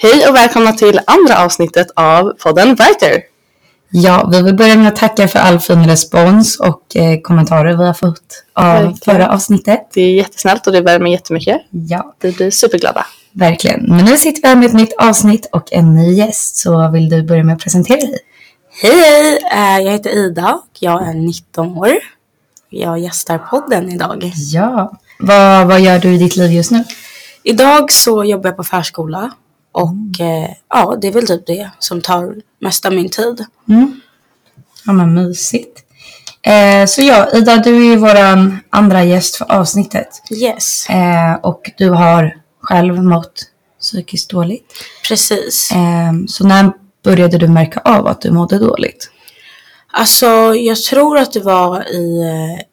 Hej och välkomna till andra avsnittet av podden Writer. Ja, vi vill börja med att tacka för all fin respons och eh, kommentarer vi har fått av Verkligen. förra avsnittet. Det är jättesnällt och det värmer jättemycket. Ja, Vi blir superglada. verkligen. Men nu sitter vi här med ett nytt avsnitt och en ny gäst. Så vill du börja med att presentera dig? Hej hej! Eh, Jag heter Ida och jag är 19 år. Jag gästar podden idag. Ja. Vad, vad gör du i ditt liv just nu? Idag så jobbar jag på förskola och eh, ja, det är väl typ det som tar mest av min tid. Mm. Ja, men mysigt. Eh, så ja, Ida, du är ju våran andra gäst för avsnittet. Yes, Eh, och du har själv mått psykiskt dåligt. precis. Eh, så när började du märka av att du mådde dåligt? Alltså, jag tror att det var i eh,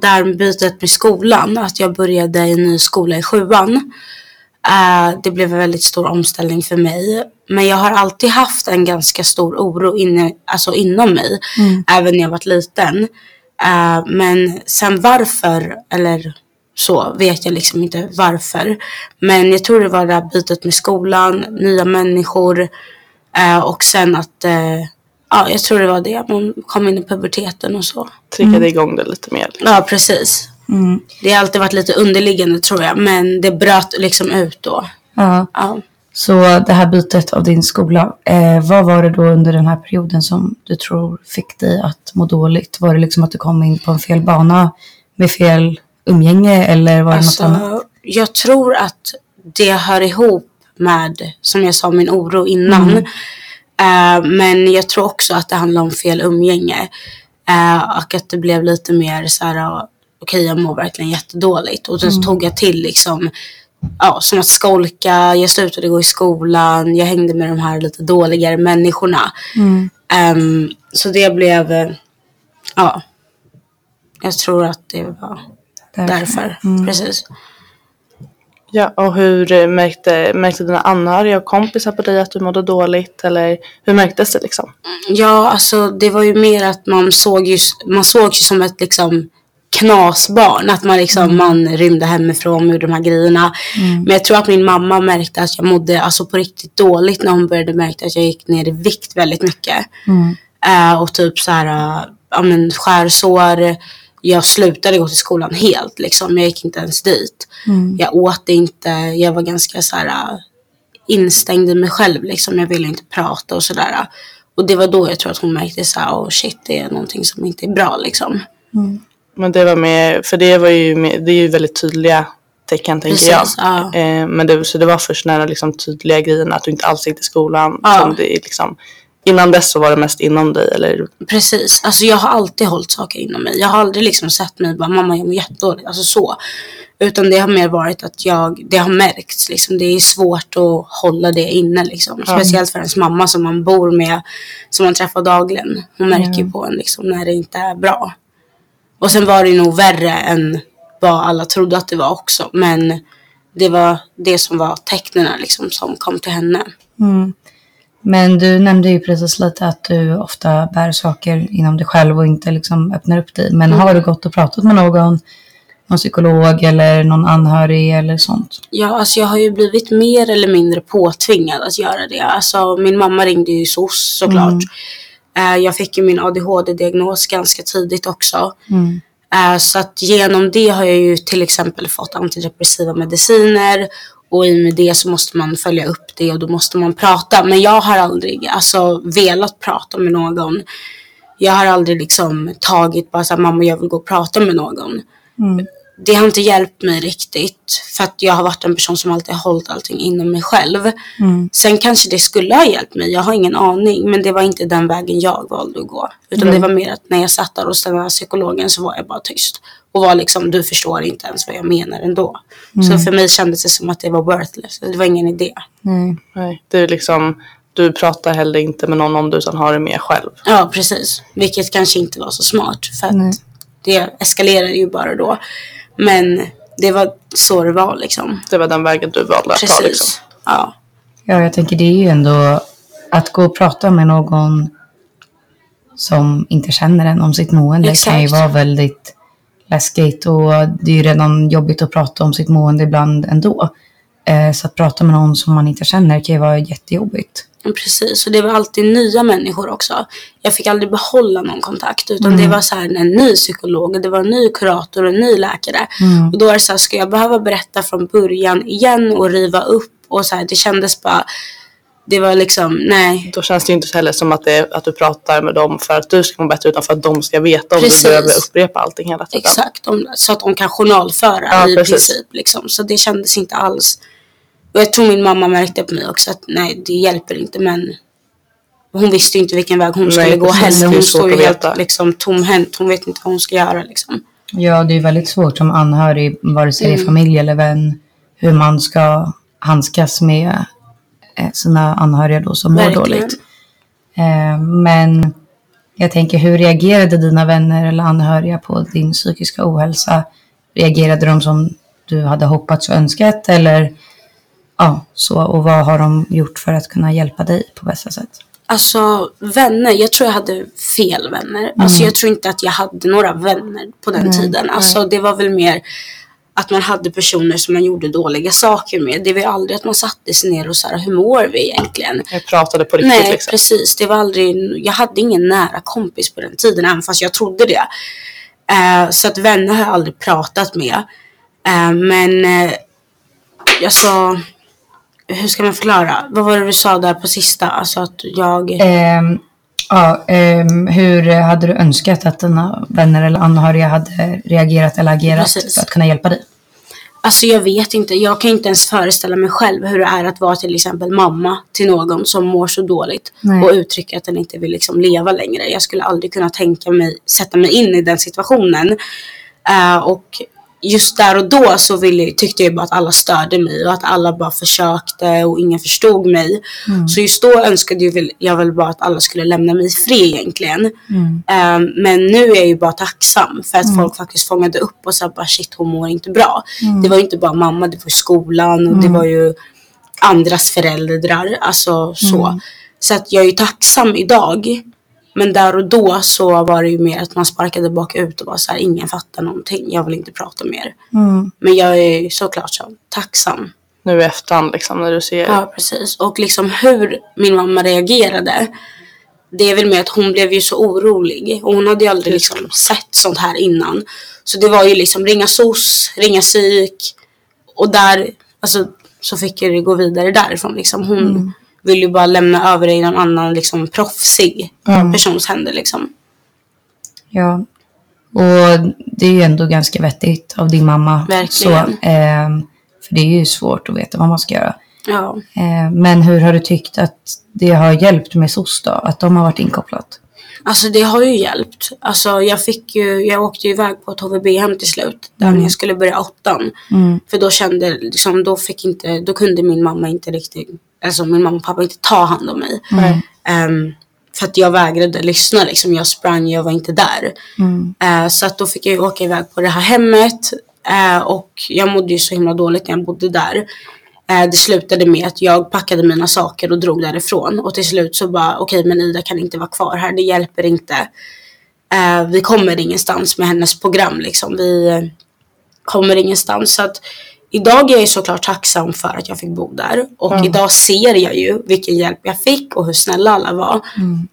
där bytet med skolan, att jag började i en ny skola i sjuan. Eh, det blev en väldigt stor omställning för mig. Men jag har alltid haft en ganska stor oro inne, alltså inom mig, även när jag var liten. Eh, men sen varför, eller så, vet jag liksom inte varför. Men jag tror det var det här bytet med skolan, nya människor eh, och sen att Ja, jag tror det var det. Man kom in i puberteten och så. Triggade igång det lite mer. Ja, precis. Mm. Det har alltid varit lite underliggande tror jag, men det bröt liksom ut då. Ja. Ja. Så det här bytet av din skola, eh, vad var det då under den här perioden som du tror fick dig att må dåligt? Var det liksom att du kom in på en fel bana med fel umgänge eller var det något annat? Alltså, jag tror att det hör ihop med, som jag sa, min oro innan. Eh, men jag tror också att det handlar om fel umgänge. Eh, och att det blev lite mer så här, okej jag mår verkligen jättedåligt. Och då tog jag till liksom, ja, som att skolka, jag slutade gå i skolan, jag hängde med de här lite dåligare människorna. Mm. Ehm, så det blev, eh, ja, jag tror att det var därför. Precis. Ja, och hur märkte, märkte dina anhöriga och kompisar på dig att du mådde dåligt? Eller hur märktes det liksom? Ja, alltså det var ju mer att man såg ju, man såg ju som ett liksom knasbarn. Att man liksom, man rymde hemifrån med de här grejerna. Men jag tror att min mamma märkte att jag mådde alltså på riktigt dåligt när hon började märka att jag gick ner i vikt väldigt mycket. Mm. Eh, och typ så här, eh, ja men skärsår. Jag slutade gå till skolan helt liksom. Jag gick inte ens dit. Mm. Jag åt inte. Jag var ganska så här eh, instängd i mig själv liksom. Jag ville inte prata och sådär. Och det var då jag tror att hon märkte så här, oh shit, det är någonting som inte är bra liksom. Men det var med, för det var ju, med, det är ju väldigt tydliga tecken tänker Precis, jag. ja. Eh, men det, så det var först när de liksom tydliga grejerna att du inte alls gick till skolan. Ja. Som det liksom, innan dess så var det mest inom dig eller? Precis, alltså jag har alltid hållit saker inom mig. Jag har aldrig liksom sett mig bara, mamma jag mår jättedåligt, alltså så. Utan det har mer varit att jag, det har märkts liksom. Det är svårt att hålla det inne liksom. Speciellt för ens mamma som man bor med, som man träffar dagligen. Hon märker ju på en liksom när det inte är bra. Och sen var det nog värre än vad alla trodde att det var också. Men det var det som var tecknen liksom som kom till henne. Mm. Men du nämnde ju precis lite att du ofta bär saker inom dig själv och inte liksom öppnar upp dig. Men har du gått och pratat med någon, någon psykolog eller någon anhörig eller sånt? Ja, alltså jag har ju blivit mer eller mindre påtvingad att göra det. Alltså min mamma ringde ju SOS såklart. Eh, jag fick ju min ADHD-diagnos ganska tidigt också. Mm. Eh, så att genom det har jag ju till exempel fått antidepressiva mediciner och i och med det så måste man följa upp det och då måste man prata. Men jag har aldrig alltså, velat prata med någon. Jag har aldrig liksom tagit bara såhär, mamma jag vill gå och prata med någon. Mm. Det har inte hjälpt mig riktigt för att jag har varit en person som alltid har hållit allting inom mig själv. Mm. Sen kanske det skulle ha hjälpt mig, jag har ingen aning. Men det var inte den vägen jag valde att gå. Utan det var mer att när jag satt där hos den här psykologen så var jag bara tyst. Och var liksom, du förstår inte ens vad jag menar ändå. Så för mig kändes det som att det var worthless. Det var ingen idé. Nej. Nej, det är liksom, du pratar heller inte med någon om det utan har det med själv. Ja, precis. Vilket kanske inte var så smart. För att det eskalerade ju bara då. Men det var så det var liksom. Det var den vägen du valde att ta Precis. liksom. Ja. Ja, jag tänker det är ju ändå att gå och prata med någon som inte känner en om sitt mående kan ju Exakt. vara väldigt läskigt och det är ju redan jobbigt att prata om sitt mående ibland ändå. Eh, så att prata med någon som man inte känner kan ju vara jättejobbigt. Ja, Precis, och det var alltid nya människor också. Jag fick aldrig behålla någon kontakt utan Mm. det var så här en ny psykolog, det var en ny kurator och en ny läkare. Mm. Och då är det så här, ska jag behöva berätta från början igen och riva upp? Och så här, det kändes bara, det var liksom, nej. Då känns det ju inte heller som att, det att du pratar med dem för att du ska må bättre utan för att de ska veta om Precis. du behöver upprepa allting hela tiden. Exakt, om, så att de kan journalföra Ja, i precis. princip. Liksom. Så det kändes inte alls. Och jag tror min mamma märkte på mig också att nej, det hjälper inte. Men hon visste ju inte vilken väg hon Nej, skulle gå heller. Hon står ju helt liksom, tomhänt. Hon vet inte vad hon ska göra. Liksom. Ja, det är väldigt svårt som anhörig, vare sig det är familj eller vän, hur man ska handskas med eh, sina anhöriga då som mår Verkligen. dåligt. Eh, Men jag tänker, hur reagerade dina vänner eller anhöriga på din psykiska ohälsa? Reagerade de som du hade hoppats och önskat eller ja, så? Och vad har de gjort för att kunna hjälpa dig på bästa sätt? Alltså vänner, jag tror jag hade fel vänner. Alltså jag tror inte att jag hade några vänner på den tiden. Alltså det var väl mer att man hade personer som man gjorde dåliga saker med. Det var ju aldrig att man satte sig ner och sa hur mår vi egentligen? Jag pratade på riktigt Nej, liksom. precis. Det var aldrig, jag hade ingen nära kompis på den tiden, även fast jag trodde det. Eh, så att vänner har jag aldrig pratat med. Eh, men jag sa, hur ska man förklara? Vad var det du sa där på sista? Alltså att jag... Ehm, ja, ehm, hur hade du önskat att dina vänner eller anhöriga hade reagerat eller agerat Precis. för att kunna hjälpa dig? Alltså jag vet inte, jag kan inte ens föreställa mig själv hur det är att vara till exempel mamma till någon som mår så dåligt Nej. och uttrycker att den inte vill liksom leva längre. Jag skulle aldrig kunna tänka mig, sätta mig in i den situationen. Eh, och just där och då så ville, tyckte jag bara att alla störde mig och att alla bara försökte och ingen förstod mig. Så just då önskade jag väl, jag väl bara att alla skulle lämna mig i fred egentligen. Eh, men nu är jag ju bara tacksam för att folk faktiskt fångade upp och sa bara shit hon mår inte bra. Det var ju inte bara mamma, det var ju skolan och det var ju andras föräldrar. Alltså så. Så att jag är ju tacksam idag. Men där och då så var det ju mer att man sparkade bakut och var så här, ingen fattar någonting. Jag vill inte prata mer. Mm. Men jag är ju såklart så tacksam. Nu i efterhand liksom när du ser. Ja, precis. Och liksom hur min mamma reagerade. Det är väl med att hon blev ju så orolig. Och hon hade ju aldrig liksom sett sånt här innan. Så det var ju liksom ringa SOS, ringa psyk. Och där, alltså så fick jag det gå vidare därifrån liksom. Hon vill ju bara lämna över det i någon annan liksom proffsig persons händer liksom. Ja. Och det är ju ändå ganska vettigt av din mamma. Verkligen. Så, ehm, för det är ju svårt att veta vad man ska göra. Ja. Eh, men hur har du tyckt att det har hjälpt med SOS då? Att de har varit inkopplat? Alltså det har ju hjälpt. Alltså jag fick ju, jag åkte ju iväg på ett HVB-hem till slut. Där när jag skulle börja åttan. Mm. För då kände, liksom, då fick inte, då kunde min mamma inte riktigt, alltså min mamma och pappa inte ta hand om mig. Mm. Ehm, för att jag vägrade lyssna liksom. Jag sprang, jag var inte där. Mm. Eh, så att då fick jag ju åka iväg på det här hemmet. Eh, och jag mådde ju så himla dåligt när jag bodde där. Eh, det slutade med att jag packade mina saker och drog därifrån. Och till slut så bara, okej men Ida kan inte vara kvar här, det hjälper inte. Eh, vi kommer ingenstans med hennes program liksom. Vi eh, kommer ingenstans. Så att idag är jag såklart tacksam för att jag fick bo där. Och idag ser jag ju vilken hjälp jag fick och hur snälla alla var.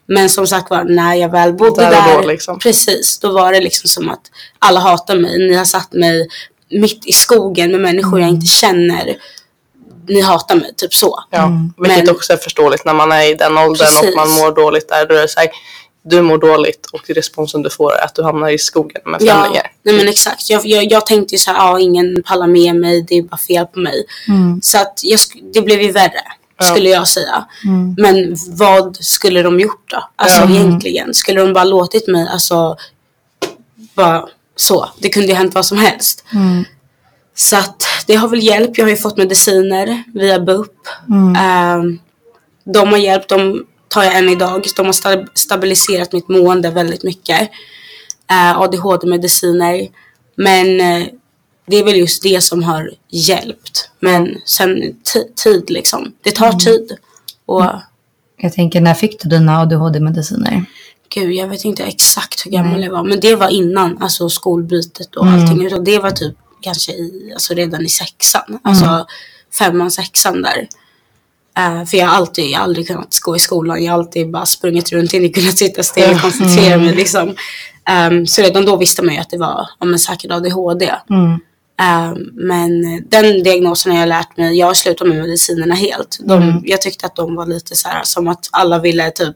Men som sagt var, när jag väl bodde Där där, då, liksom. precis, då var det liksom som att alla hatar mig. Ni har satt mig mitt i skogen med människor jag inte känner. Ni hatar mig, typ så. Ja, vilket Men- också är förståeligt när man är i den åldern Precis. och man mår dåligt där. Då är det så här, du mår dåligt och responsen du får är att du hamnar i skogen med Ja, främlingar. nej men exakt. Jag, jag, jag tänkte ju så här, ja ingen pallar med mig, det är bara fel på mig. Så att jag, det blev ju värre, skulle jag säga. Men vad skulle de gjort då? Alltså Ja. egentligen, skulle de bara låtit mig, alltså, bara så. Det kunde ju hänt vad som helst. Så att det har väl hjälpt. Jag har ju fått mediciner via BUP. Ehm, de har hjälpt, de tar jag än idag. De har sta- stabiliserat mitt mående väldigt mycket. Uh, ADHD-mediciner. Men eh, det är väl just det som har hjälpt. Men sen ti- tid liksom. Det tar tid. Och Jag tänker, när fick du dina ADHD-mediciner? gud, jag vet inte exakt hur gammal jag var. Men det var innan alltså skolbytet och allting. Utan det var typ kanske i, alltså redan i sexan. Alltså, femman, sexan där. Eh, för jag har alltid, jag har aldrig kunnat gå i skolan. Jag har alltid bara sprungit runt, inte kunnat sitta still och koncentrera mig liksom. Ehm, så redan då visste man ju att det var ja, men säkert ADHD. Mm. Ehm, men den diagnosen har jag lärt mig, jag har slutat med medicinerna helt. De, Jag tyckte att de var lite så här som att alla ville typ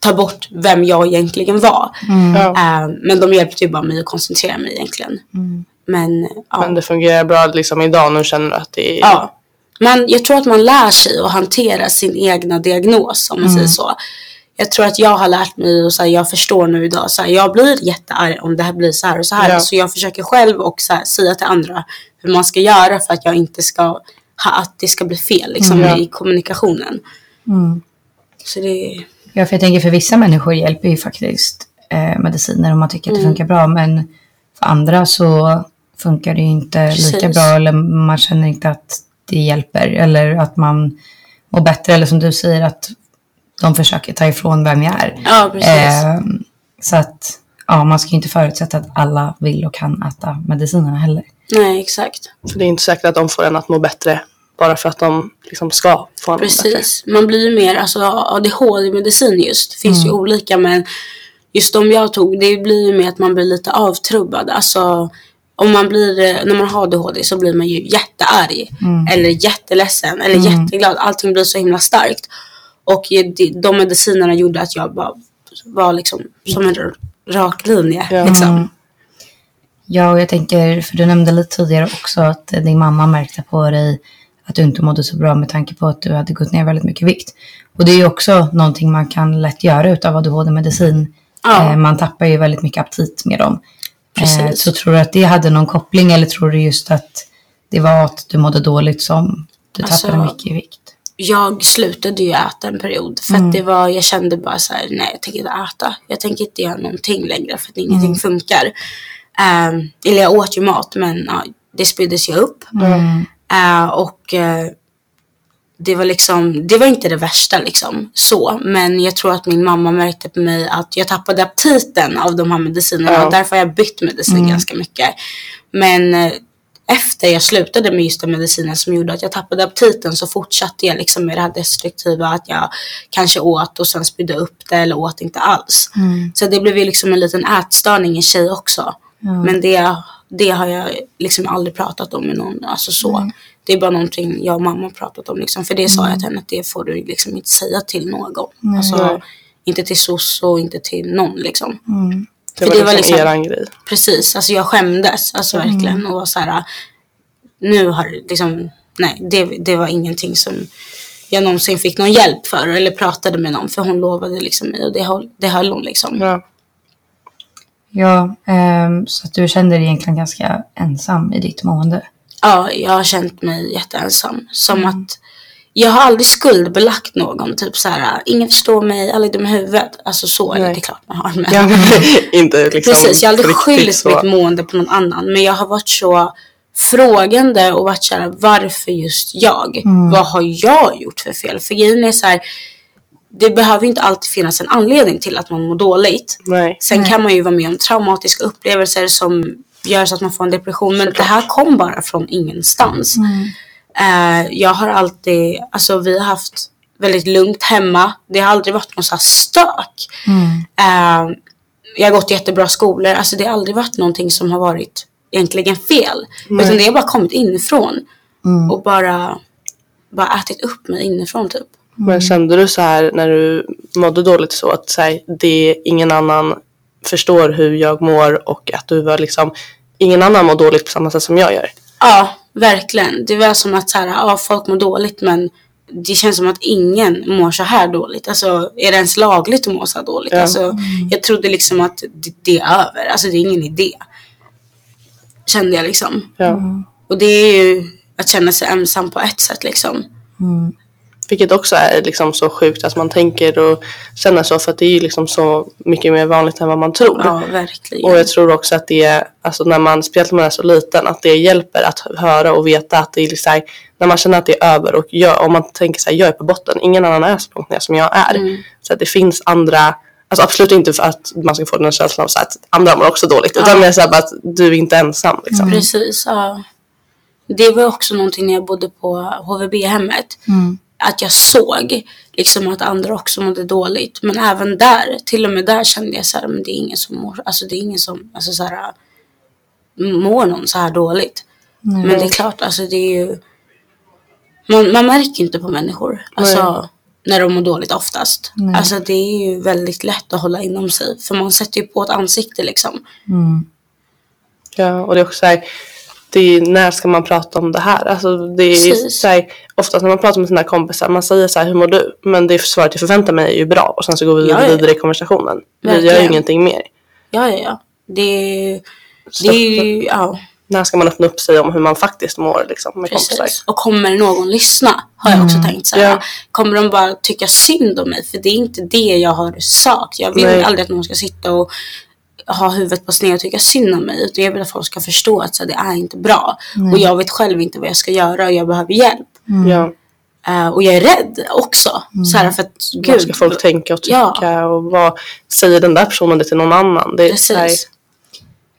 ta bort vem jag egentligen var. Ja. Ehm, men de hjälpte ju bara mig att koncentrera mig egentligen. Men ja. Men det fungerar bra liksom idag nu känner du att det är... Ja. Man, jag tror att man lär sig att hantera sin egna diagnos om man säger så. Jag tror att jag har lärt mig och så här, jag förstår nu idag. Så här, jag blir jättearg om det här blir så här och så här. Ja. Så jag försöker själv och så här, säga till andra hur man ska göra för att jag inte ska ha, att det ska bli fel liksom, Ja. i kommunikationen. Mm. Så det Ja, för jag tänker för vissa människor hjälper ju faktiskt eh, mediciner om man tycker att det Mm. funkar bra. Men för andra så funkar det ju inte lika Precis. bra eller man känner inte att det hjälper. Eller att man mår bättre eller som du säger att de försöker ta ifrån vem jag är. Ja, precis. Eh, så att ja, man ska ju inte förutsätta att alla vill och kan äta medicinerna heller. Nej, exakt. För det är inte säkert att de får en att må bättre bara för att de liksom ska få en att må bättre. Precis. Man blir ju mer, alltså ADHD-medicin just, det finns ju olika men just de jag tog, det blir ju mer att man blir lite avtrubbad. Alltså om man blir, eh, när man har ADHD så blir man ju jättearg. Eller jätteledsen, eller jätteglad. Allting blir så himla starkt. Och eh, de, medicinerna gjorde att jag bara var liksom som en rak linje. Ja. Liksom. Ja, och jag tänker, för du nämnde lite tidigare också att eh, din mamma märkte på dig att du inte mådde så bra med tanke på att du hade gått ner väldigt mycket vikt. Och det är ju också någonting man kan lätt göra utav ADHD-medicin. Ja. Man tappar ju väldigt mycket aptit med dem. Eh, Precis. så tror du att det hade någon koppling eller tror du just att det var att du mådde dåligt som du Alltså, tappade mycket i vikt? jag slutade ju äta en period. För att det var, jag kände bara så här, nej jag tänker inte äta. Jag tänker inte göra någonting längre för att ingenting funkar. Um, eller jag åt ju mat men ja, det spyddes ju upp. Mm. Eh, och eh, det var liksom, det var inte det värsta liksom så. Men jag tror att min mamma märkte på mig att jag tappade aptiten av de här medicinerna. Ja. Och därför har jag bytt medicin ganska mycket. Men eh, efter jag slutade med just den medicinen som gjorde att jag tappade aptiten så fortsatte jag liksom med det här destruktiva att jag kanske åt och sen spydde upp det eller åt inte alls. Så det blev ju liksom en liten ätstörning i sig också. Men det, det har jag liksom aldrig pratat om med någon. Alltså så. Det är bara någonting jag och mamma har pratat om. Liksom. För det sa jag till henne att det får du liksom inte säga till någon. Alltså, Nej. inte till SOS och inte till någon liksom. Det För var, det var liksom, liksom- eran grej. Precis, alltså jag skämdes alltså verkligen och var så här. Nu har det liksom, nej det, det var ingenting som jag någonsin fick någon hjälp för eller pratade med någon för hon lovade liksom mig och det höll, det höll hon liksom. Ja. Ja, ehm, så att du kände dig egentligen ganska ensam i ditt mående. Ja, jag har känt mig jätteensam. Som att jag har aldrig skuldbelagt någon. Typ så här, ingen förstår mig, alla är dumma i huvudet. Alltså så, Nej. det är klart man har. Men... Ja, inte liksom Precis, jag har aldrig skyllt mitt mående på någon annan. Men jag har varit så frågande och varit så här, varför just jag? Vad har jag gjort för fel? För grejen är så här, det behöver inte alltid finnas en anledning till att man mår dåligt. Nej. Sen kan man ju vara med om traumatiska upplevelser som gör så att man får en depression. Men det här kom bara från ingenstans. Eh, jag har alltid, alltså vi har haft väldigt lugnt hemma. Det har aldrig varit någon så här stök. Eh, jag har gått i jättebra skolor. Alltså det har aldrig varit någonting som har varit egentligen fel. Utan det har bara kommit inifrån. Och bara, bara ätit upp mig inifrån typ. Men kände du så här när du mådde dåligt så att så här, det ingen annan förstår hur jag mår och att du var liksom ingen annan mår dåligt på samma sätt som jag gör. Ja, verkligen. Det var som att så här, ja, folk mår dåligt men det känns som att ingen mår så här dåligt. Alltså är det ens lagligt att må så här dåligt? Ja. Alltså, jag trodde liksom att det, det är över. Alltså det är ingen idé. Kände jag liksom. Ja. Och det är ju att känna sig ensam på ett sätt liksom. Vilket också är liksom så sjukt att man tänker och känner så för att det är ju liksom så mycket mer vanligt än vad man tror. Ja, verkligen. Och jag tror också att det, alltså när man, speciellt när man är så liten, att det hjälper att höra och veta att det är liksom, när man känner att det är över och jag, om man tänker så här, jag är på botten, ingen annan är så långt ner som jag är. Mm. Så att det finns andra, alltså absolut inte för att man ska få den känslan av så att andra mår också dåligt, utan Ja. mer så här att du är inte ensam liksom. Precis, ja. Det var också någonting när jag bodde på HVB-hemmet. Mm. Att jag såg liksom att andra också mådde dåligt. Men även där, till och med där kände jag så här, men det är ingen som mår, alltså det är ingen som, alltså så här, mår någon så här dåligt. Men det är klart, alltså det är ju, man, man märker inte på människor. Alltså när de mår dåligt oftast. Nej. Alltså det är ju väldigt lätt att hålla inom sig. För man sätter ju på ett ansikte liksom. Mm. Ja, och det är också så här, det är, när ska man prata om det här? Alltså det är så här, oftast när man pratar med sina kompisar, man säger så här, hur mår du? Men det svaret jag förväntar mig är ju bra och sen så går vi Ja, vidare i konversationen. Vi gör Verkligen. ju ingenting mer. Ja, ja, ja. Det, är- Så det är ju, ja. När ska man öppna upp sig om hur man faktiskt mår liksom, med kompisar? Precis. Och kommer någon lyssna? Har jag också tänkt så här. Ja. Kommer de bara tycka synd om mig? För det är inte det jag har sagt. Jag vill Nej. aldrig att någon ska sitta och ha huvudet på sned och tycka synd om mig. Utan jag vill att folk ska förstå att så här, det är inte bra. Och jag vet själv inte vad jag ska göra och jag behöver hjälp. Ja, Eh, och jag är rädd också. Så här, för att, vad gud, ska folk tänka och tycka Ja. och vad säger den där personen det till någon annan? Det är så här, Precis.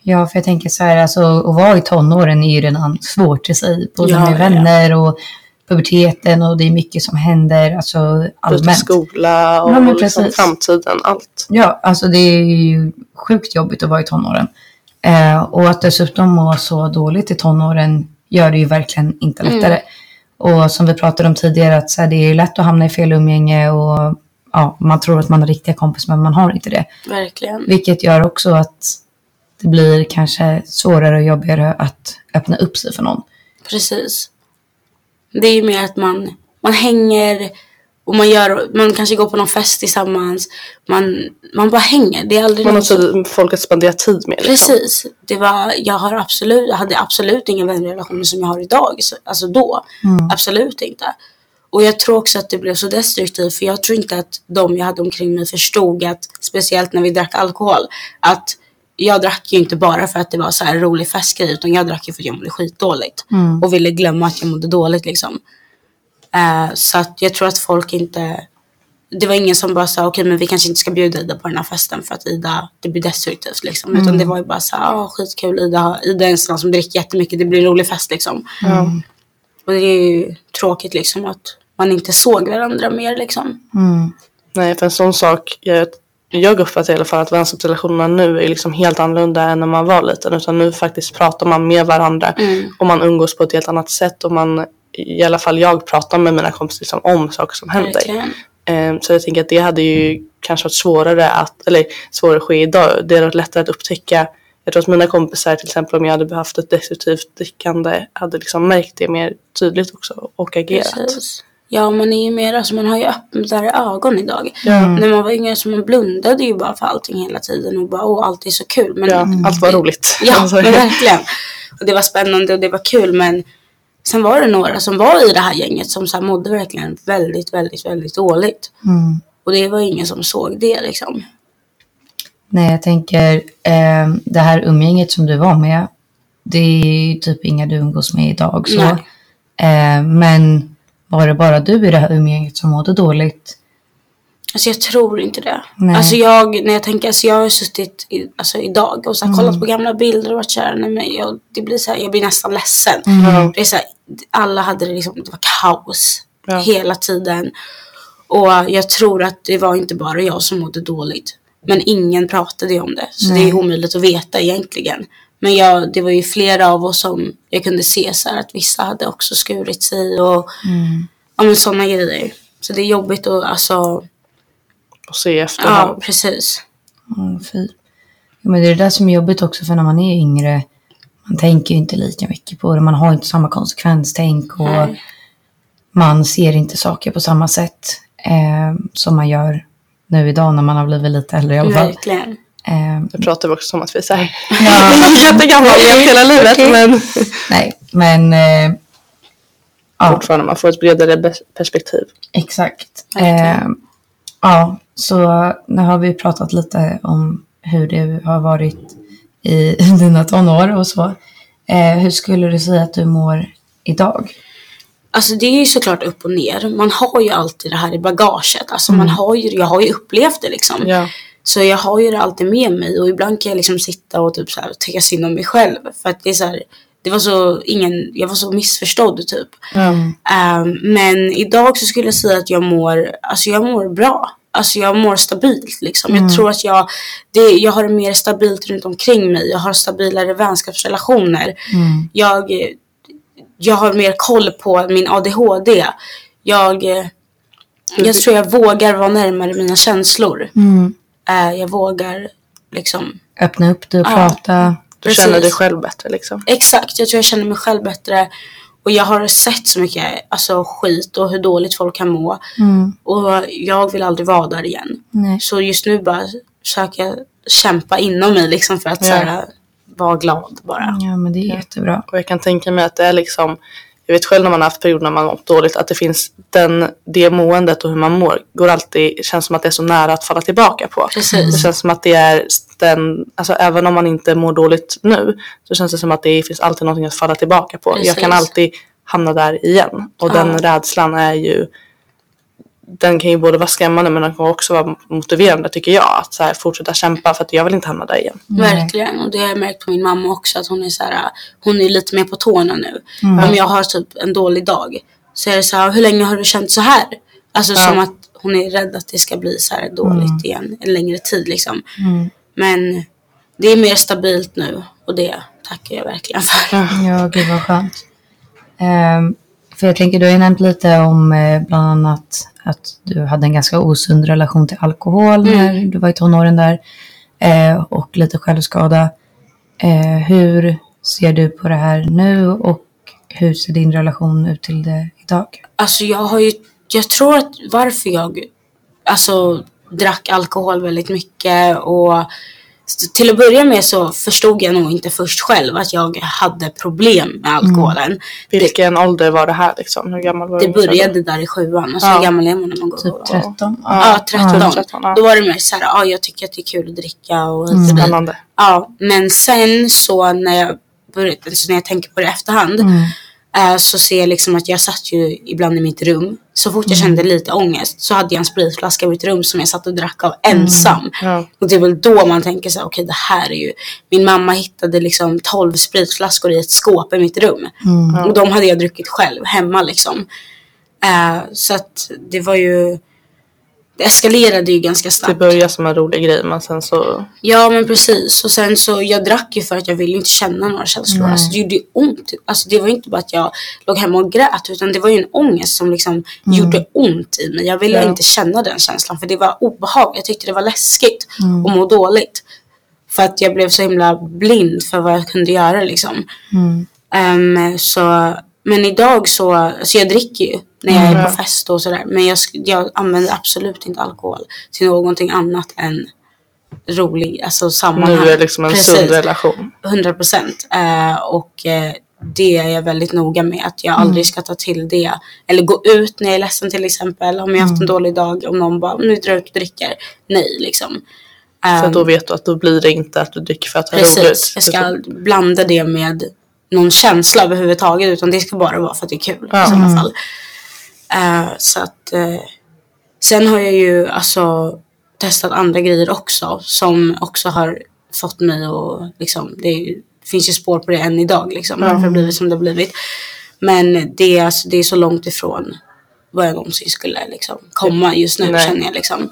Ja, för jag tänker så här, alltså, att vara i tonåren är ju redan svårt i sig. Både Ja, med vänner och puberteten och det är mycket som händer alltså, byta allmänt. skola och Ja, liksom framtiden, allt. Ja, alltså det är ju sjukt jobbigt att vara i tonåren. Eh, och att dessutom må så dåligt i tonåren gör det ju verkligen inte lättare. Och som vi pratade om tidigare, att så här, det är ju lätt att hamna i fel umgänge och ja, man tror att man har riktiga kompisar men man har inte det. Verkligen. Vilket gör också att det blir kanske svårare och jobbigare att öppna upp sig för någon. Precis. Det är ju mer att man, man hänger och man gör, man kanske går på någon fest tillsammans. Man, man bara hänger. Det är aldrig Man har som... folk att spendera tid med. Liksom. Precis. Det var, jag, har absolut, jag hade absolut inga vänrelationer som jag har idag. Så, alltså då. Absolut inte. Och jag tror också att det blev så destruktivt. För jag tror inte att de jag hade omkring mig förstod att, speciellt när vi drack alkohol, att jag drack ju inte bara för att det var så här rolig festgrej. Utan jag drack ju för att jag mådde skitdåligt. Och ville glömma att jag mådde dåligt liksom. Eh, så att jag tror att folk inte det var ingen som bara sa okej men vi kanske inte ska bjuda Ida på den här festen för att Ida, det blir destruktivt liksom. Utan det var ju bara så här, ah, skitkul Ida, Ida är en sån som dricker jättemycket, det blir en rolig fest liksom. Och det är ju tråkigt liksom att man inte såg varandra mer liksom. Mm. Nej, för en sån sak, jag, jag uppfattar i alla fall att vänskapsrelationerna nu är liksom helt annorlunda än när man var liten. Utan nu faktiskt pratar man med varandra och man umgås på ett helt annat sätt. Och man, i alla fall jag pratar med mina kompisar liksom om saker som händer. Eh, Så jag tänker att det hade ju kanske varit svårare att, eller svårare att ske idag. Det hade varit lättare att upptäcka. Jag tror att mina kompisar till exempel om jag hade haft ett destruktivt drickande hade liksom märkt det mer tydligt också och agerat. Precis. Ja man är ju mer, alltså man har ju öppnare ögon idag. Ja. När man var yngre så man blundade ju bara för allting hela tiden och bara åh allt är så kul. Men Ja, allt var roligt. Ja, Alltså, men verkligen. Och det var spännande och det var kul men sen var det några som var i det här gänget som så här mådde verkligen väldigt, väldigt, väldigt dåligt. Mm. Och det var ingen som såg det liksom. Nej, jag tänker eh, det här umgänget som du var med, det är ju typ inga du umgås med idag. Så. Nej. Eh, men var det bara du i det här umgänget som mådde dåligt? Alltså jag tror inte det. Nej. Alltså jag, när jag tänker, alltså jag har suttit i, alltså idag och så här, kollat på gamla bilder och varit såhär, nej men jag, det blir så här, jag blir nästan ledsen. Det är så här, alla hade det liksom, det var kaos Ja. hela tiden. Och jag tror att det var inte bara jag som mådde dåligt. Men ingen pratade om det. Så det är omöjligt att veta egentligen. Men jag, det var ju flera av oss som jag kunde se så här, att vissa hade också skurit sig och ja, men sådana grejer. Så det är jobbigt att alltså, Och se i ja precis. Mm, fy. Ja, men det är det där som är jobbigt också för när man är yngre. Man tänker ju inte lika mycket på det. Man har inte samma konsekvenstänk och Nej. man ser inte saker på samma sätt eh, som man gör nu idag när man har blivit lite äldre i alla fall. Verkligen. Eh, Det pratar vi också om att vi är såhär ja, jättegamla levt hela livet Okej. men nej, men eh, ja, fortfarande man får ett bredare perspektiv. exakt. Verkligen. Eh, ja, så nu har vi pratat lite om hur det har varit i dina tonår och så. Eh, hur skulle du säga att du mår idag? Alltså det är ju såklart upp och ner. Man har ju alltid det här i bagaget. Alltså man har ju, jag har ju upplevt det liksom. Ja. Så jag har ju det alltid med mig och ibland kan jag liksom sitta och typ så här tycka synd om mig själv. För att det är så här, det var så, ingen, jag var så missförstådd typ. Mm. Um, men idag så skulle jag säga att jag mår, alltså jag mår bra. Alltså jag mår stabilt liksom. Jag tror att jag, det, jag har det mer stabilt runt omkring mig. Jag har stabilare vänskapsrelationer. Jag, jag har mer koll på min ADHD. Jag, jag tror jag vågar vara närmare mina känslor. Mm. Eh, jag vågar liksom Öppna upp dig och Ja. prata. Du Precis. känner dig själv bättre liksom. Exakt, jag tror jag känner mig själv bättre. Och jag har sett så mycket alltså, skit och hur dåligt folk kan må. Mm. Och jag vill aldrig vara där igen. Nej. Så just nu bara försöker jag kämpa inom mig liksom för att Ja. så här, vara glad bara. Ja, men det är jättebra. Och jag kan tänka mig att det är liksom, jag vet själv när man har haft perioder när man mått dåligt, att det finns den, det måendet och hur man mår går alltid, känns som att det är så nära att falla tillbaka på. Precis. Det känns som att det är den, alltså även om man inte mår dåligt nu, så känns det som att det finns alltid någonting att falla tillbaka på. Jag kan Precis. alltid hamna där igen. Och den rädslan är ju, den kan ju både vara skrämmande men den kan också vara motiverande tycker jag. Att så här, fortsätta kämpa för att jag vill inte hamna där igen. Verkligen. Och det har jag märkt på min mamma också. Att hon är så här, hon är lite mer på tårna nu. Om jag har typ en dålig dag. Så är det så här, hur länge har du känt så här? Alltså som att hon är rädd att det ska bli så här dåligt igen. En längre tid liksom. Men det är mer stabilt nu. Och det tackar jag verkligen för. Ja, gud vad skönt. Ehm, för jag tänker, du har ju nämnt lite om eh, bland annat att du hade en ganska osund relation till alkohol när du var i tonåren där. Eh, och lite självskada. Eh, hur ser du på det här nu och hur ser din relation ut till det idag? Alltså jag har ju, jag tror att varför jag alltså drack alkohol väldigt mycket och till att börja med så förstod jag nog inte först själv att jag hade problem med alkoholen. Vilken ålder var det här liksom? Hur gammal var Det du? började där i sjuan, alltså Ja. hur gammal är man när man går Typ 13? Ja, 13. Ja, 13, ja. Då var det mer såhär, ja jag tycker att det är kul att dricka och dit. Spännande. Ja, men sen så när jag, började, alltså när jag tänker på det i efterhand eh, så ser jag liksom att jag satt ju ibland i mitt rum. Så fort jag kände lite ångest så hade jag en spritflaska i mitt rum som jag satt och drack av ensam. Ja. Och det är väl då man tänker så här, okej det här är ju, min mamma hittade liksom 12 spritflaskor i ett skåp i mitt rum. Och de hade jag druckit själv hemma liksom. Eh, så att det var ju, det eskalerade ju ganska Det snabbt. börjar som en rolig grej men sen så Ja men precis och sen så jag drack ju för att jag ville inte känna några känslor. Alltså det gjorde ont. Alltså det var inte bara att jag låg hemma och grät utan det var ju en ångest som liksom gjorde ont i mig. Jag ville Ja. inte känna den känslan för det var obehag. Jag tyckte det var läskigt att må dåligt. För att jag blev så himla blind för vad jag kunde göra liksom. Ehm, så, men idag så, alltså jag dricker ju när jag är på fest och sådär. Men jag, jag använder absolut inte alkohol till någonting annat än rolig, alltså sammanhang. nu är det liksom en Precis. sund relation. 100 procent. Eh, och eh, det är jag väldigt noga med. Att jag aldrig ska ta till det. Eller gå ut när jag är ledsen till exempel. Om jag har haft en dålig dag. Om någon bara, nu drar ut och dricker. Nej liksom. För Ehm, då vet du att då blir det inte att du dricker för att ha Precis, roligt. jag ska blanda det med någon känsla överhuvudtaget utan det ska bara vara för att det är kul Ja. i sådana fall. Eh, så att eh, sen har jag ju alltså testat andra grejer också som också har fått mig att liksom, det är, finns ju spår på det än idag liksom, varför det har blivit som det har blivit. Men det är, alltså, det är så långt ifrån vad jag någonsin skulle liksom, komma just nu Nej. känner jag liksom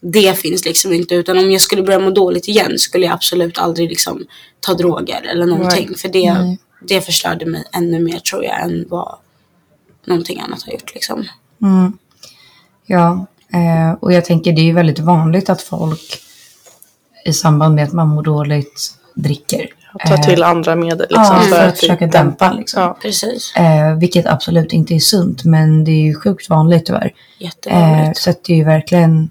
det finns liksom inte. Utan om jag skulle börja må dåligt igen skulle jag absolut aldrig liksom ta droger eller någonting. För det, Nej. det förstörde mig ännu mer tror jag än vad någonting annat har gjort liksom. Mm. Ja, eh, och jag tänker det är ju väldigt vanligt att folk i samband med att man mår dåligt dricker. Ta till andra medel liksom. ja, för att det- försöka dämpa liksom. Ja. Precis. Eh, vilket absolut inte är sunt, men det är ju sjukt vanligt tyvärr. Eh, Jättevanligt. så att det är ju verkligen...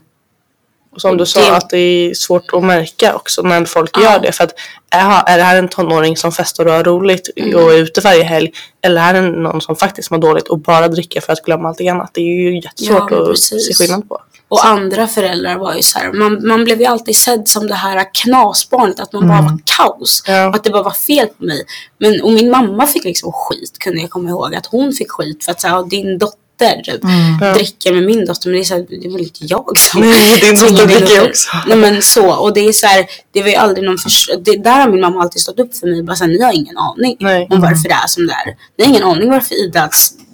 Som du sa att det är svårt att märka också när folk Ja. gör det. För att är, är det här en tonåring som festar och har roligt Mm. och är ute varje helg. Eller är det någon som faktiskt mår dåligt och bara dricker för att glömma allting annat. Det är ju jättesvårt Ja, att se skillnad på. Och andra föräldrar var ju så här, man, man blev ju alltid sedd som det här knasbarnet, att man bara var kaos. Ja. Och att det bara var fel på mig. Men, och min mamma fick liksom skit, kunde jag komma ihåg. Att hon fick skit för att så här, din dotter dotter typ, Mm. dricker med min dotter. Men det är, så här, det är väl inte jag som Nej, din dotter dricker dotter. också. Nej men så. Och det är så här, det var ju aldrig någon förs- det, Där har min mamma alltid stått upp för mig. Bara så här, ni har ingen aning Nej. om varför det är som det är. Ni har ingen aning varför Ida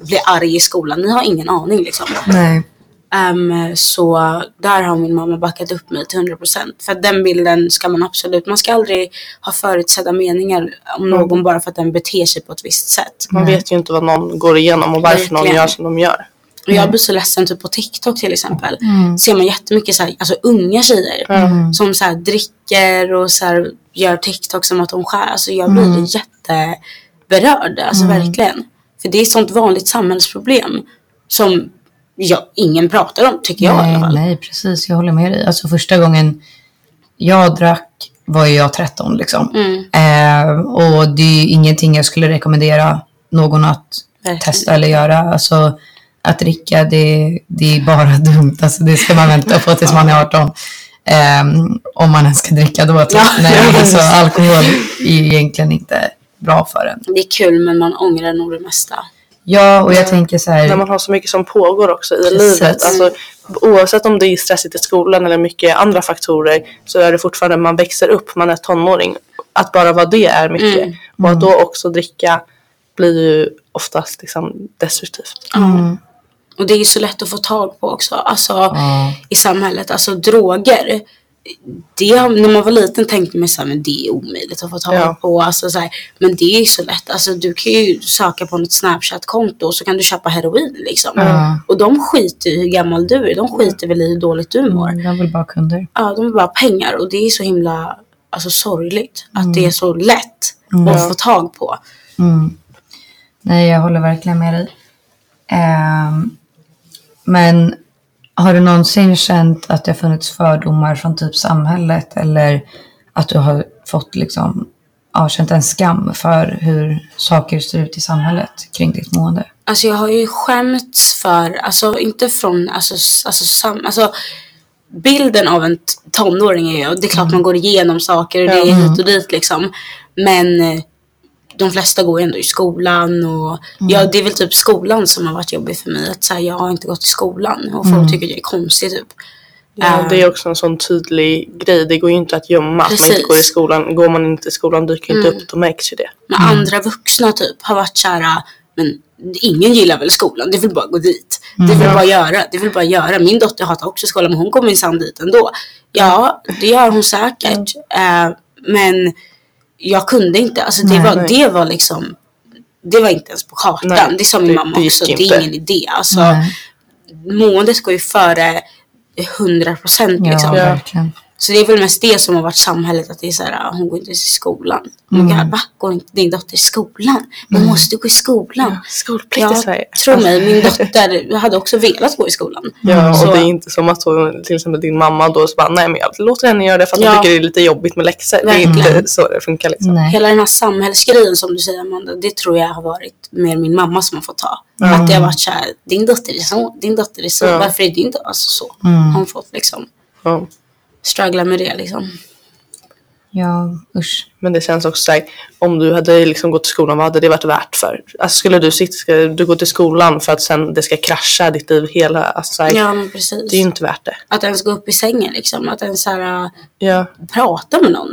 blir arg i skolan. Ni har ingen aning liksom. Nej. Ehm, så där har min mamma backat upp mig till 100%. För att den bilden ska man absolut, man ska aldrig ha förutsedda meningar om Mm. någon bara för att den beter sig på ett visst sätt. Man vet ju inte vad någon går igenom och varför någon Verkligen. gör som de gör. Och jag blir så ledsen typ på TikTok till exempel. Mm. Ser man jättemycket så här, alltså unga tjejer Mm. som så här dricker och så här gör TikTok som att de skär. Alltså jag blir Mm. jätteberörd. Alltså verkligen. För det är ett sånt vanligt samhällsproblem som jag, ingen pratar om tycker jag i alla Nej, fall. nej, precis. Jag håller med dig. Alltså första gången jag drack var jag 13 liksom. Mm. Eh, och det är ingenting jag skulle rekommendera någon att Verkligen. testa eller göra. Alltså att dricka, det, det är bara dumt. Alltså det ska man vänta på tills man är 18. Ehm, om man ens ska dricka då. Typ. Ja. Nej, alltså alkohol är egentligen inte bra för en. Det är kul men man ångrar nog det mesta. Ja, och jag tänker så här. När man har så mycket som pågår också i Precis. livet. Alltså, oavsett om det är stressigt i skolan eller mycket andra faktorer så är det fortfarande man växer upp, man är tonåring. Att bara vara det är mycket. Mm. Och att då också dricka blir ju oftast liksom destruktivt. Mm, Och det är ju så lätt att få tag på också. Alltså Ja. i samhället. Alltså droger. Det, när man var liten tänkte man så här, men det är omöjligt att få tag Ja. på. Alltså, så här, men det är ju så lätt. Alltså, du kan ju söka på något Snapchat-konto och så kan du köpa heroin liksom. Ja. Och de skiter i hur gammal du är. De skiter väl i hur dåligt du mår. Mm, Jag vill bara kunder. Ja, de vill bara pengar och det är så himla alltså, sorgligt att det är så lätt Ja. att få tag på. Mm. Nej, jag håller verkligen med dig. Ehm, men har du någonsin känt att det har funnits fördomar från typ samhället eller att du har fått liksom, ja, känt en skam för hur saker ser ut i samhället kring ditt mående? Alltså jag har ju skämts för, alltså inte från, alltså, alltså, sam, alltså bilden av en tonåring är ju, det är klart man går igenom saker och det är hit och dit liksom. Men eh, de flesta går ju ändå i skolan och ja, det är väl typ skolan som har varit jobbig för mig. Att så här, jag har inte gått i skolan och folk tycker det är konstigt typ. Ja, Eh, det är också en sån tydlig grej. Det går ju inte att gömma att man inte Precis. går i skolan. Går man inte i skolan dyker inte upp, då märks ju det. Men andra vuxna typ har varit så här, men ingen gillar väl skolan, det vill bara gå dit. Det vill bara göra, det vill bara göra. Min dotter hatar också skolan men hon kommer minsann dit ändå. Ja, det gör hon säkert. Eh, men jag kunde inte, alltså det, Nej, var, nej. det var liksom, det var inte ens på kartan. Nej, det sa min det- mamma det också, det inte. är ingen idé. Alltså, måendet går ju före 100 procent Ja, liksom. verkligen. Så det är väl mest det som har varit samhället, att det är så här, hon går inte i skolan. Mm. Jag, va? Går inte din dotter i skolan? Men måste gå i skolan? Skolplikt i Ja, Sverige. tro mig, min dotter hade också velat gå i skolan. Ja, Så- och det är inte som att hon, till exempel din mamma då så bara, nej men jag låter henne göra det för att Ja. hon tycker det är lite jobbigt med läxor. Det är inte Verkligen. så det funkar liksom. Nej. Hela den här samhällsgrejen som du säger Amanda, det tror jag har varit mer min mamma som har fått ta. Att det har varit så här, din dotter är så, din dotter är så, Ja. varför är din dotter alltså så? Mm. Har hon fått liksom Ja struggla med det liksom. Ja, usch. Men det känns också såhär, om du hade liksom gått till skolan, vad hade det varit värt för? Alltså skulle du sitta, ska du gå till skolan för att sen det ska krascha ditt liv hela, alltså såhär, Ja precis. det är ju inte värt det. Att ens gå upp i sängen liksom, att ens här, Ja. prata med någon.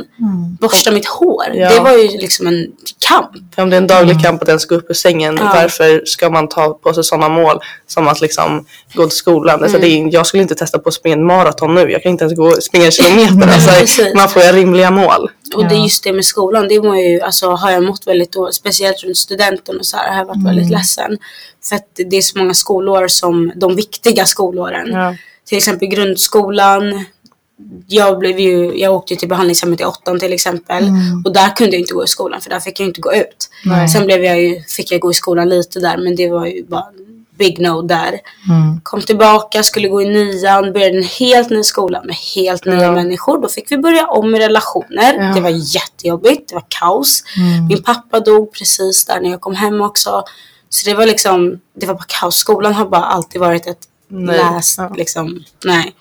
Borsta mitt hår. Ja. Det var ju liksom en kamp. Om det är en daglig kamp att ens gå upp ur sängen, Ja. varför ska man ta på sig sådana mål som att liksom gå till skolan? Alltså det är, jag skulle inte testa på att springa en maraton nu, jag kan inte ens gå springa en kilometer. Alltså, man får ju rimliga mål. Och det är Ja. just det med skolan, det mår ju, alltså har jag mått väldigt dåligt, speciellt runt studenten och så här, har jag varit väldigt ledsen. För att det är så många skolår som, de viktiga skolåren. Ja. Till exempel grundskolan. Jag, blev ju, jag åkte till behandlingshemmet i åttan till exempel. Och där kunde jag inte gå i skolan för där fick jag inte gå ut. Nej. Sen blev jag ju, fick jag gå i skolan lite där men det var ju bara big no där. Mm. Kom tillbaka, skulle gå i nian, började en helt ny skola med helt nya Ja. människor. Då fick vi börja om med relationer. Ja. Det var jättejobbigt, det var kaos. Min pappa dog precis där när jag kom hem också. Så det var liksom, det var bara kaos. Skolan har bara alltid varit ett Nej. läst, Ja. liksom, nej.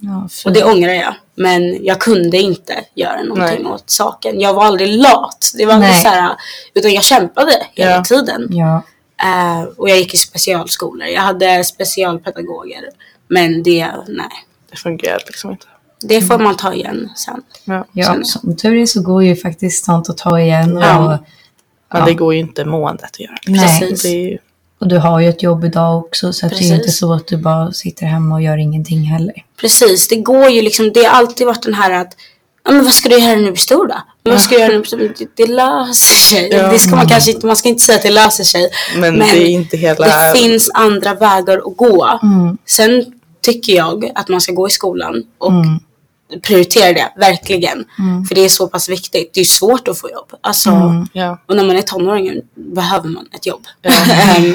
Ja, Och det ångrar jag. Men jag kunde inte göra någonting Nej. åt saken. Jag var aldrig lat. Det var aldrig så här, utan jag kämpade hela Ja. tiden. Ja. Eh, och jag gick i specialskolor. Jag hade specialpedagoger. Men det, nej. Det fungerar liksom inte. Det får man ta igen sen. Ja. Ja, Sen- som tur är så går ju faktiskt sånt att ta igen. Ja. Och, Men Ja. det går ju inte måendet att göra. Nej. Precis. Det är ju, och du har ju ett jobb idag också så att det är ju inte så att du bara sitter hemma och gör ingenting heller. Precis, det går ju liksom. Det har alltid varit den här att Ja, men vad ska du göra när du blir stor då? Men vad ska du göra när du blir stor? Det, löser sig. Ja. Det ska man kanske inte, man ska inte säga att det löser sig. men, det är inte hela... det finns andra vägar att gå. Mm. Sen tycker jag att man ska gå i skolan och Mm. prioritera det, verkligen. Mm. För det är så pass viktigt. Det är svårt att få jobb. Alltså, Mm. Ja. Och när man är tonåring behöver man ett jobb. Ehm,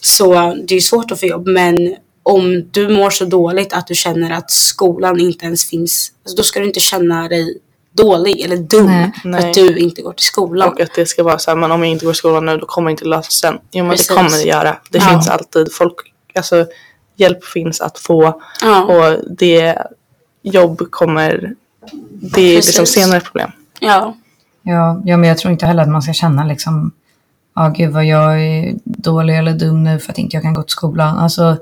så det är svårt att få jobb. Men om du mår så dåligt att du känner att skolan inte ens finns. Alltså då ska du inte känna dig dålig eller dum Nej. för Nej. att du inte går till skolan. Och att det ska vara så här, men om jag inte går i skolan nu då kommer det inte lösa sen. Jo men Precis. det kommer det göra. Det Ja. finns alltid folk, alltså hjälp finns att få Ja, och det jobb kommer, det är liksom senare problem. ja, Ja, ja, men jag tror inte heller att man ska känna liksom, ja gud vad jag är dålig eller dum nu för att inte jag kan gå till skolan. Alltså,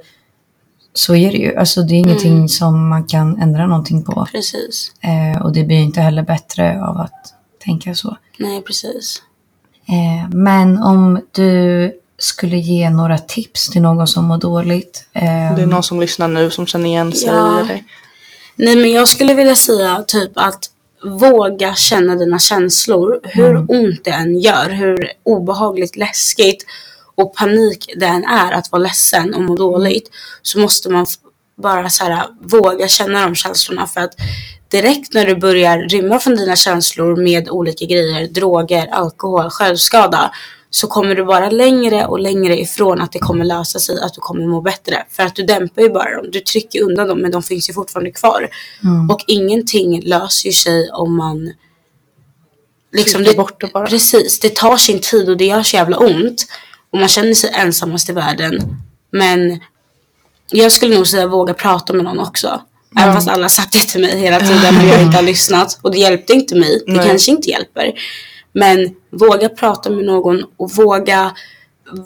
så är det ju. Alltså, det är ingenting Mm. som man kan ändra någonting på. precis. Eh, och det blir inte heller bättre av att tänka så. Nej, precis. Eh, men om du skulle ge några tips till någon som mår dåligt. Eh, Det är någon som lyssnar nu som känner igen sig Ja. Nej men jag skulle vilja säga typ att våga känna dina känslor. Hur ont det än gör, hur obehagligt, läskigt och panik det än är att vara ledsen och må dåligt. Så måste man bara så här, våga känna de känslorna för att direkt när du börjar rymma från dina känslor med olika grejer, droger, alkohol, självskada så kommer du bara längre och längre ifrån att det kommer lösa sig, att du kommer må bättre. För att du dämpar ju bara dem, du trycker undan dem men de finns ju fortfarande kvar. Mm. Och ingenting löser ju sig om man liksom Trycker bort det bara. Precis, det tar sin tid och det gör så jävla ont. Och man känner sig ensammast i världen. Men jag skulle nog säga våga prata med någon också. Även fast alla sagt det till mig hela tiden och jag inte har lyssnat. Och det hjälpte inte mig. Det Nej. kanske inte hjälper. Men våga prata med någon och våga,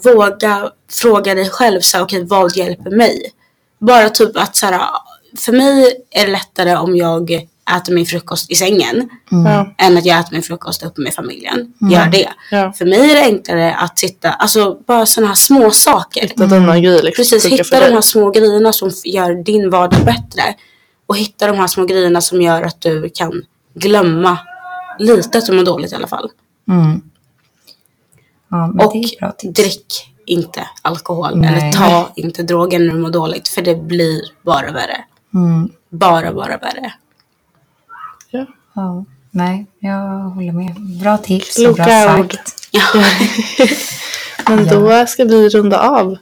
våga fråga dig själv så här, okej vad hjälper mig? Bara typ att så här, för mig är det lättare om jag äter min frukost i sängen Ja. än att jag äter min frukost uppe med familjen. Gör det. Ja. För mig är det enklare att sitta, alltså bara sådana här små saker. Hitta dina grejer liksom. Precis, funkar för hitta de här små grejerna som gör din vardag bättre. Och hitta de här små grejerna som gör att du kan glömma lite att du mår dåligt i alla fall. Mm. Ja, men Och drick inte alkohol Nej. eller ta inte droger när du mår dåligt för det blir bara värre. Mm. Bara, bara värre. Ja. Ja, nej, jag håller med. Bra tips och Kloka bra ord. sagt. Ja. Men då ska vi runda av